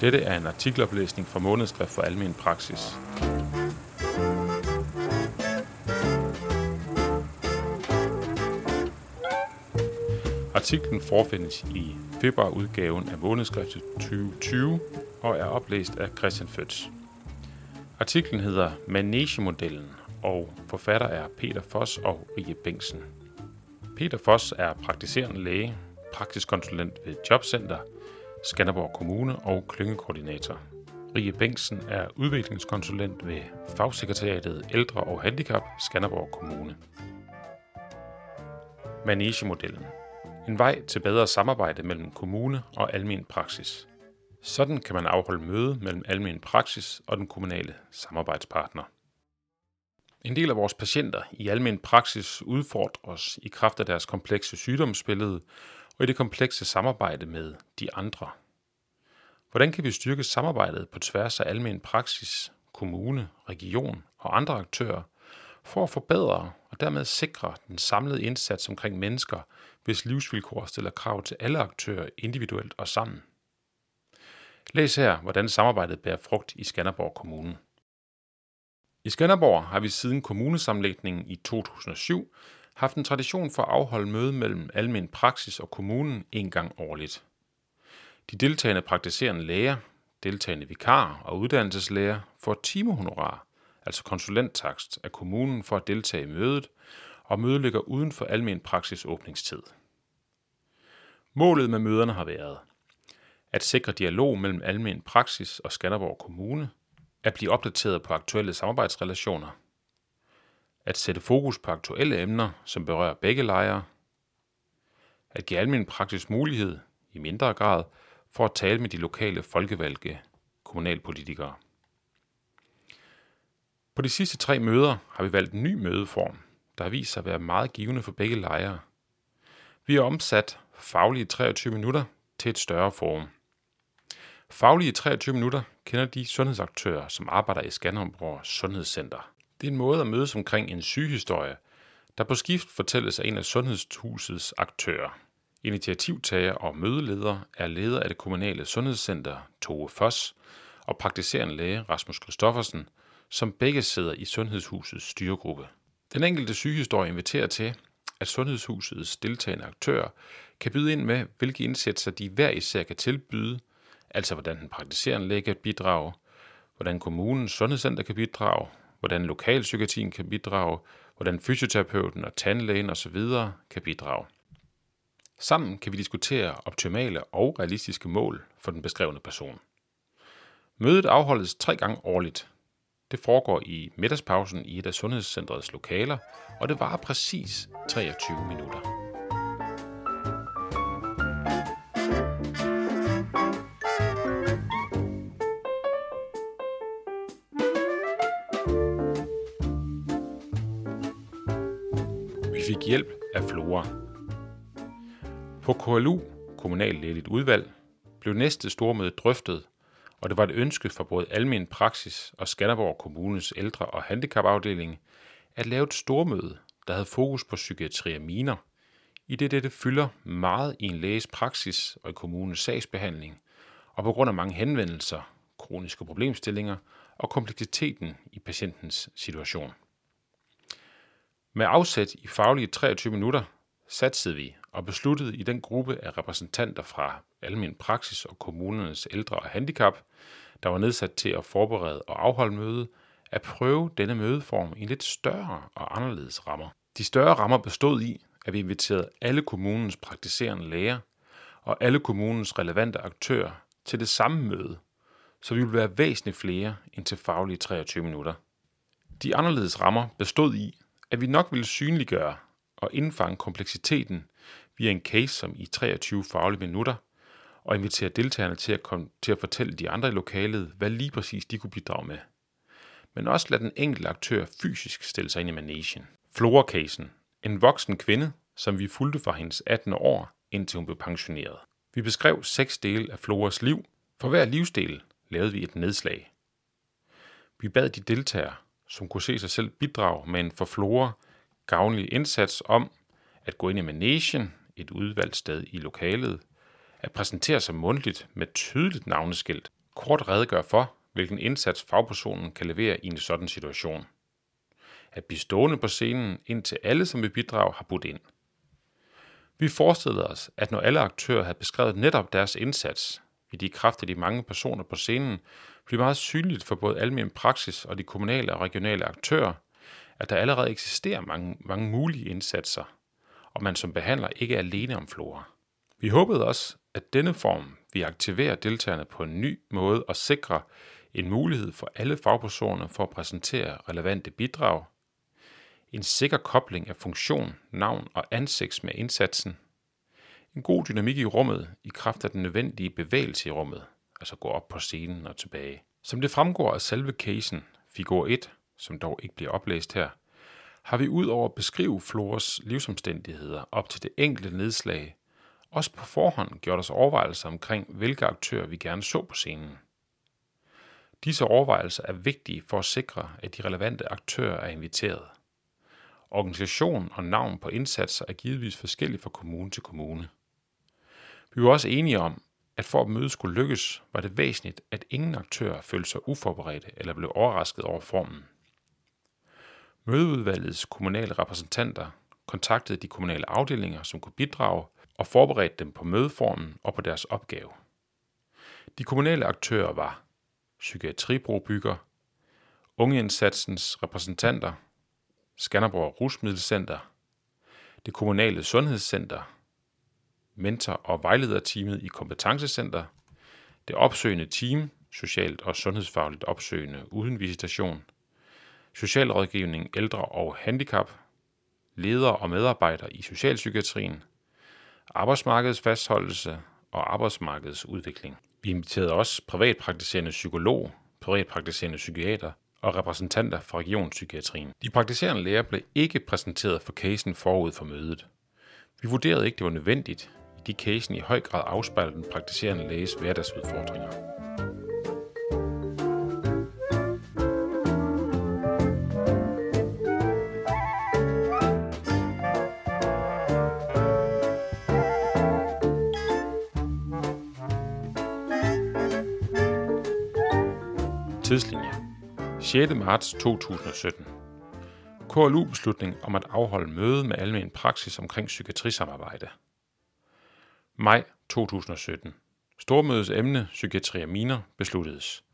Dette er en artikeloplæsning fra månedsskrift for almen praksis. Artiklen forfindes i februarudgaven af månedskriftet 2020 og er oplæst af Christian Føds. Artiklen hedder Manegemodellen, og forfatter er Peter Foss og Rie Bengtsen. Peter Foss er praktiserende læge, praksiskonsulent ved Jobcenter, Skanderborg Kommune og klyngekoordinator. Rie Bengtsen er udviklingskonsulent ved Fagsekretariatet Ældre og Handicap, Skanderborg Kommune. Manegemodellen. En vej til bedre samarbejde mellem kommune og almen praksis. Sådan kan man afholde møde mellem almen praksis og den kommunale samarbejdspartner. En del af vores patienter i almen praksis udfordres i kraft af deres komplekse sygdomsbillede og i det komplekse samarbejde med de andre. Hvordan kan vi styrke samarbejdet på tværs af almen praksis, kommune, region og andre aktører for at forbedre og dermed sikre den samlede indsats omkring mennesker, hvis livsvilkår stiller krav til alle aktører individuelt og sammen? Læs her, hvordan samarbejdet bærer frugt i Skanderborg Kommune. I Skanderborg har vi siden kommunesamlægningen i 2007 haft en tradition for at afholde møde mellem almen praksis og kommunen en gang årligt. De deltagende praktiserende læger, deltagende vikarer og uddannelseslæger får timehonorar, altså konsulenttakst, af kommunen for at deltage i mødet, og mødet ligger uden for almen praksis åbningstid. Målet med møderne har været at sikre dialog mellem almen praksis og Skanderborg Kommune, at blive opdateret på aktuelle samarbejdsrelationer, at sætte fokus på aktuelle emner, som berører begge lejre, at give almen praksis mulighed, i mindre grad, for at tale med de lokale folkevalgte kommunalpolitikere. På de sidste tre møder har vi valgt en ny mødeform, der har vist sig at være meget givende for begge lejre. Vi har omsat faglige 23 minutter til et større forum. Faglige 23 minutter kender de sundhedsaktører, som arbejder i Skanderborg Sundhedscenter. Det er en måde at mødes omkring en sygehistorie, der på skift fortælles af en af sundhedshusets aktører. Initiativtager og mødeleder er leder af det kommunale sundhedscenter Tove Foss og praktiserende læge Rasmus Kristoffersen, som begge sidder i sundhedshusets styregruppe. Den enkelte sygehistorie inviterer til, at sundhedshusets deltagende aktører kan byde ind med, hvilke indsatser de hver især kan tilbyde, altså hvordan den praktiserende læge kan bidrage, hvordan kommunens sundhedscenter kan bidrage, hvordan lokalpsykiatrien kan bidrage, hvordan fysioterapeuten og tandlægen osv. kan bidrage. Sammen kan vi diskutere optimale og realistiske mål for den beskrevne person. Mødet afholdes tre gange årligt. Det foregår i middagspausen i et af sundhedscentrets lokaler, og det varer præcis 23 minutter. Fik hjælp af Flora. På KLU, Kommunallægeligt Udvalg, blev næste stormøde drøftet, og det var et ønske for både Almen Praksis og Skanderborg Kommunes ældre- og handicapafdeling at lave et stormøde, der havde fokus på psykiatri og miner, i det dette fylder meget i en læges praksis og i kommunens sagsbehandling, og på grund af mange henvendelser, kroniske problemstillinger og kompleksiteten i patientens situation. Med afsæt i faglige 23 minutter satsede vi og besluttede i den gruppe af repræsentanter fra almen praksis og kommunernes ældre og handicap, der var nedsat til at forberede og afholde møde, at prøve denne mødeform i lidt større og anderledes rammer. De større rammer bestod i, at vi inviterede alle kommunens praktiserende læger og alle kommunens relevante aktører til det samme møde, så vi ville være væsentligt flere end til faglige 23 minutter. De anderledes rammer bestod i, at vi nok ville synliggøre og indfange kompleksiteten via en case som i 23 faglige minutter, og invitere deltagerne til at, komme, til at fortælle de andre i lokalet, hvad lige præcis de kunne bidrage med. Men også lade den enkelte aktør fysisk stille sig ind i managen. Flora-casen. En voksen kvinde, som vi fulgte fra hendes 18 år, indtil hun blev pensioneret. Vi beskrev seks dele af Floras liv. For hver livsdel lavede vi et nedslag. Vi bad de deltagere som kunne se sig selv bidrage med en for Flora gavnlig indsats om at gå ind i managen, et udvalgt sted i lokalet, at præsentere sig mundtligt med tydeligt navneskilt, kort redegøre for, hvilken indsats fagpersonen kan levere i en sådan situation. At blive stående på scenen, indtil alle, som vil bidrage, har budt ind. Vi forestillede os, at når alle aktører havde beskrevet netop deres indsats, i de kraft af de mange personer på scenen blive meget synligt for både almen praksis og de kommunale og regionale aktører, at der allerede eksisterer mange, mange mulige indsatser, og man som behandler ikke er alene om flora. Vi håbede også, at denne form vil aktivere deltagerne på en ny måde og sikre en mulighed for alle fagpersoner for at præsentere relevante bidrag, en sikker kobling af funktion, navn og ansigt med indsatsen, en god dynamik i rummet i kraft af den nødvendige bevægelse i rummet, altså gå op på scenen og tilbage. Som det fremgår af selve casen, figur 1, som dog ikke bliver oplæst her, har vi ud over at beskrive Flores livsomstændigheder op til det enkelte nedslag, også på forhånd gjort os overvejelser omkring, hvilke aktører vi gerne så på scenen. Disse overvejelser er vigtige for at sikre, at de relevante aktører er inviteret. Organisation og navn på indsatser er givetvis forskellige fra kommune til kommune. Vi var også enige om, at for at mødet skulle lykkes, var det væsentligt, at ingen aktør følte sig uforberedte eller blev overrasket over formen. Mødeudvalgets kommunale repræsentanter kontaktede de kommunale afdelinger, som kunne bidrage, og forberedte dem på mødeformen og på deres opgave. De kommunale aktører var Psykiatribrobygger, Ungeindsatsens repræsentanter, Skanderborg Rusmiddelcenter, det kommunale sundhedscenter, mentor- og vejlederteamet i kompetencecenter, det opsøgende team, socialt og sundhedsfagligt opsøgende uden visitation, socialrådgivning, ældre og handicap, ledere og medarbejdere i socialpsykiatrien, arbejdsmarkedets fastholdelse og arbejdsmarkedets udvikling. Vi inviterede også privatpraktiserende psykolog, privatpraktiserende psykiater og repræsentanter fra regionspsykiatrien. De praktiserende læger blev ikke præsenteret for casen forud for mødet. Vi vurderede ikke, det var nødvendigt, i de casen i høj grad afspejler den praktiserende læges hverdagsudfordringer. Tidslinje 6. marts 2017 KLU-beslutning om at afholde møde med almen praksis omkring psykiatrisamarbejde. Maj 2017. Stormødets emne Psykiatri og miner besluttedes.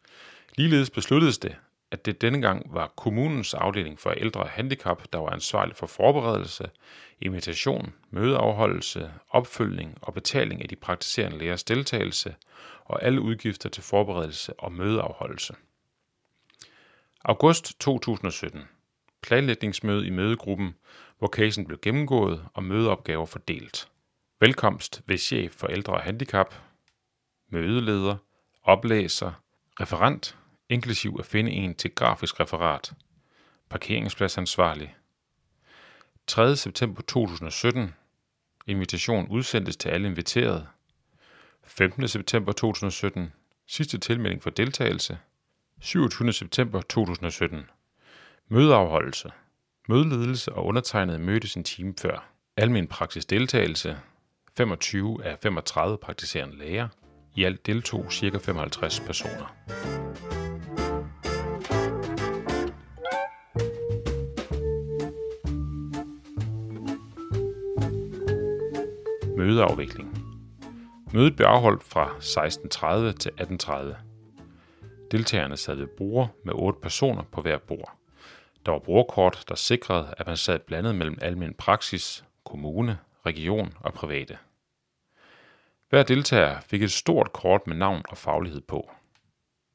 Ligeledes besluttedes det, at det denne gang var kommunens afdeling for ældre og handicap, der var ansvarlig for forberedelse, invitation, mødeafholdelse, opfølgning og betaling af de praktiserende lægers deltagelse og alle udgifter til forberedelse og mødeafholdelse. August 2017. Planlægningsmøde i mødegruppen, hvor casen blev gennemgået og mødeopgaver fordelt. Velkomst ved chef for ældre og handicap, mødeleder, oplæser, referent, inklusiv at finde en til grafisk referat, parkeringspladsansvarlig. 3. september 2017. Invitation udsendes til alle inviterede. 15. september 2017. Sidste tilmelding for deltagelse. 27. september 2017. Mødeafholdelse. Mødeledelse og undertegnet mødtes en time før. Almen praksis deltagelse. 25 af 35 praktiserende læger. I alt deltog ca. 55 personer. Mødeafvikling. Mødet blev afholdt fra 16.30 til 18.30. Deltagerne sad ved bord med otte personer på hver bord. Der var bordkort, der sikrede, at man sad blandet mellem almen praksis, kommune, region og private. Hver deltager fik et stort kort med navn og faglighed på.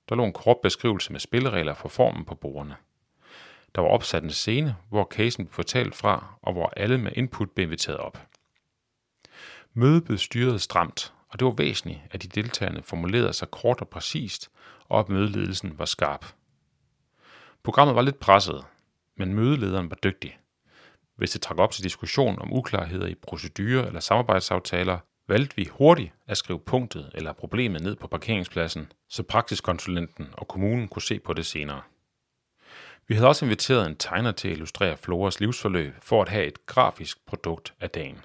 Der lå en kort beskrivelse med spilleregler for formen på bordene. Der var opsat en scene, hvor casen blev fortalt fra, og hvor alle med input blev inviteret op. Mødet blev styret stramt, og det var væsentligt, at de deltagerne formulerede sig kort og præcist, og at mødeledelsen var skarp. Programmet var lidt presset, men mødelederen var dygtig. Hvis det trak op til diskussion om uklarheder i procedurer eller samarbejdsaftaler, valgte vi hurtigt at skrive punktet eller problemet ned på parkeringspladsen, så praksiskonsulenten og kommunen kunne se på det senere. Vi havde også inviteret en tegner til at illustrere Floras livsforløb for at have et grafisk produkt af dagen.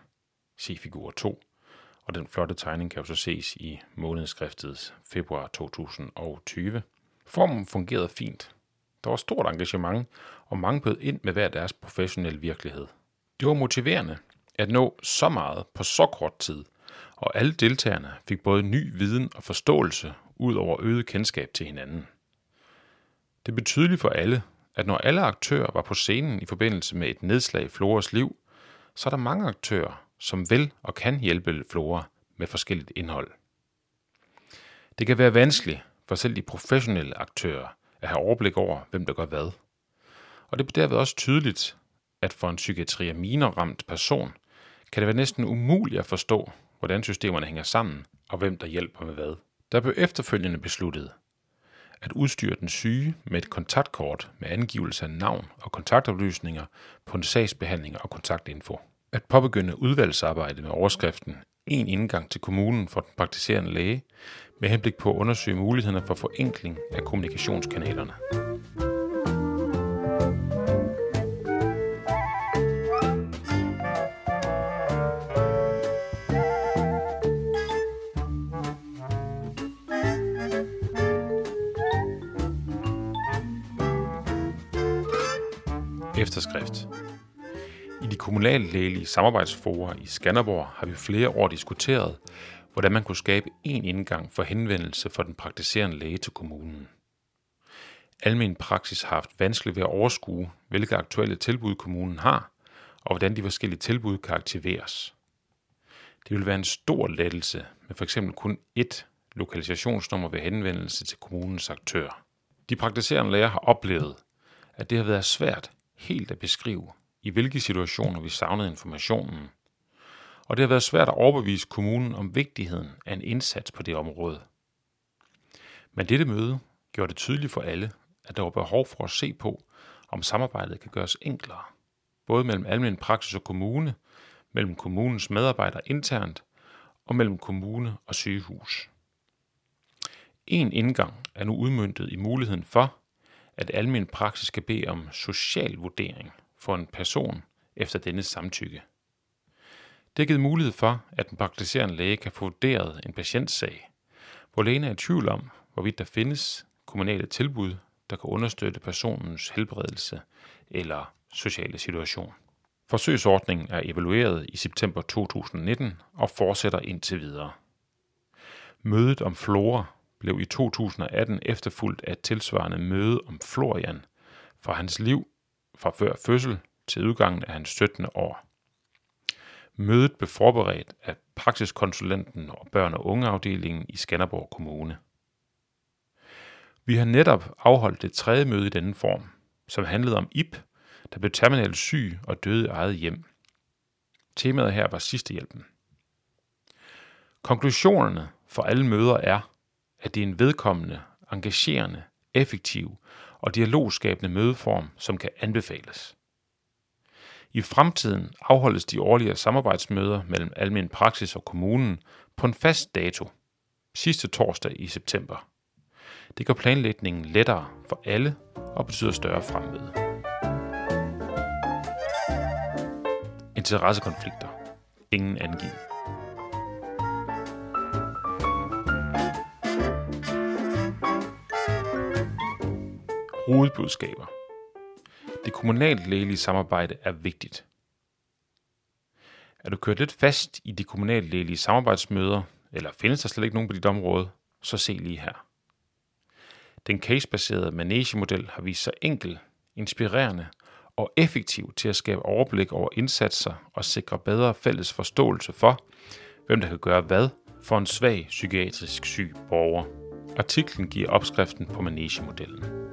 Se figur 2 og den flotte tegning kan jo så ses i månedsskriftets februar 2020. Formen fungerede fint. Der var stort engagement, og mange bød ind med hver deres professionelle virkelighed. Det var motiverende at nå så meget på så kort tid, og alle deltagerne fik både ny viden og forståelse ud over øget kendskab til hinanden. Det blev tydeligt for alle, at når alle aktører var på scenen i forbindelse med et nedslag i Floras liv, så er der mange aktører, som vil og kan hjælpe Flora med forskelligt indhold. Det kan være vanskeligt for selv de professionelle aktører at have overblik over, hvem der gør hvad. Og det bliver derved også tydeligt, at for en psykiatriaminer-ramt person kan det være næsten umuligt at forstå, hvordan systemerne hænger sammen og hvem der hjælper med hvad. Der blev efterfølgende besluttet at udstyre den syge med et kontaktkort med angivelse af navn og kontaktoplysninger på en sagsbehandling og kontaktinfo. At påbegynde udvalgsarbejde med overskriften en indgang til kommunen for den praktiserende læge med henblik på at undersøge mulighederne for forenkling af kommunikationskanalerne. Efterskrift. De kommunale lægelige samarbejdsforer i Skanderborg har vi flere år diskuteret, hvordan man kunne skabe en indgang for henvendelse for den praktiserende læge til kommunen. Almen praksis har haft vanskeligt ved at overskue, hvilke aktuelle tilbud kommunen har, og hvordan de forskellige tilbud kan aktiveres. Det vil være en stor lettelse med f.eks. kun ét lokalisationsnummer ved henvendelse til kommunens aktør. De praktiserende læger har oplevet, at det har været svært helt at beskrive, i hvilke situationer vi savnede informationen. Og det har været svært at overbevise kommunen om vigtigheden af en indsats på det område. Men dette møde gjorde det tydeligt for alle, at der var behov for at se på, om samarbejdet kan gøres enklere, både mellem almindelig praksis og kommune, mellem kommunens medarbejdere internt og mellem kommune og sygehus. En indgang er nu udmyndtet i muligheden for, at almindelig praksis skal bede om social vurdering for en person efter dennes samtykke. Det er givet mulighed for, at den praktiserende læge kan få vurderet en patientsag, hvor lægen er i tvivl om, hvorvidt der findes kommunale tilbud, der kan understøtte personens helbredelse eller sociale situation. Forsøgsordningen er evalueret i september 2019 og fortsætter indtil videre. Mødet om Flora blev i 2018 efterfulgt af et tilsvarende møde om Florian fra hans liv fra før fødsel til udgangen af hans 17. år. Mødet blev forberedt af praksiskonsulenten og børn- og ungeafdelingen i Skanderborg Kommune. Vi har netop afholdt det tredje møde i denne form, som handlede om Ip, der blev terminalt syg og døde i eget hjem. Temaet her var sidstehjælpen. Konklusionerne for alle møder er, at det er en vedkommende, engagerende, effektiv og dialogskabende mødeform, som kan anbefales. I fremtiden afholdes de årlige samarbejdsmøder mellem almen praksis og kommunen på en fast dato, sidste torsdag i september. Det gør planlægningen lettere for alle og betyder større fremmøde. Interessekonflikter. Ingen angivet. Hovedbudskaber. Det kommunalt lægelige samarbejde er vigtigt. Er du kørt lidt fast i de kommunalt lægelige samarbejdsmøder, eller findes der slet ikke nogen på dit område, så se lige her. Den casebaserede managemodel har vist sig enkel, inspirerende og effektiv til at skabe overblik over indsatser og sikre bedre fælles forståelse for, hvem der kan gøre hvad for en svag psykiatrisk syg borger. Artiklen giver opskriften på managemodellen. modellen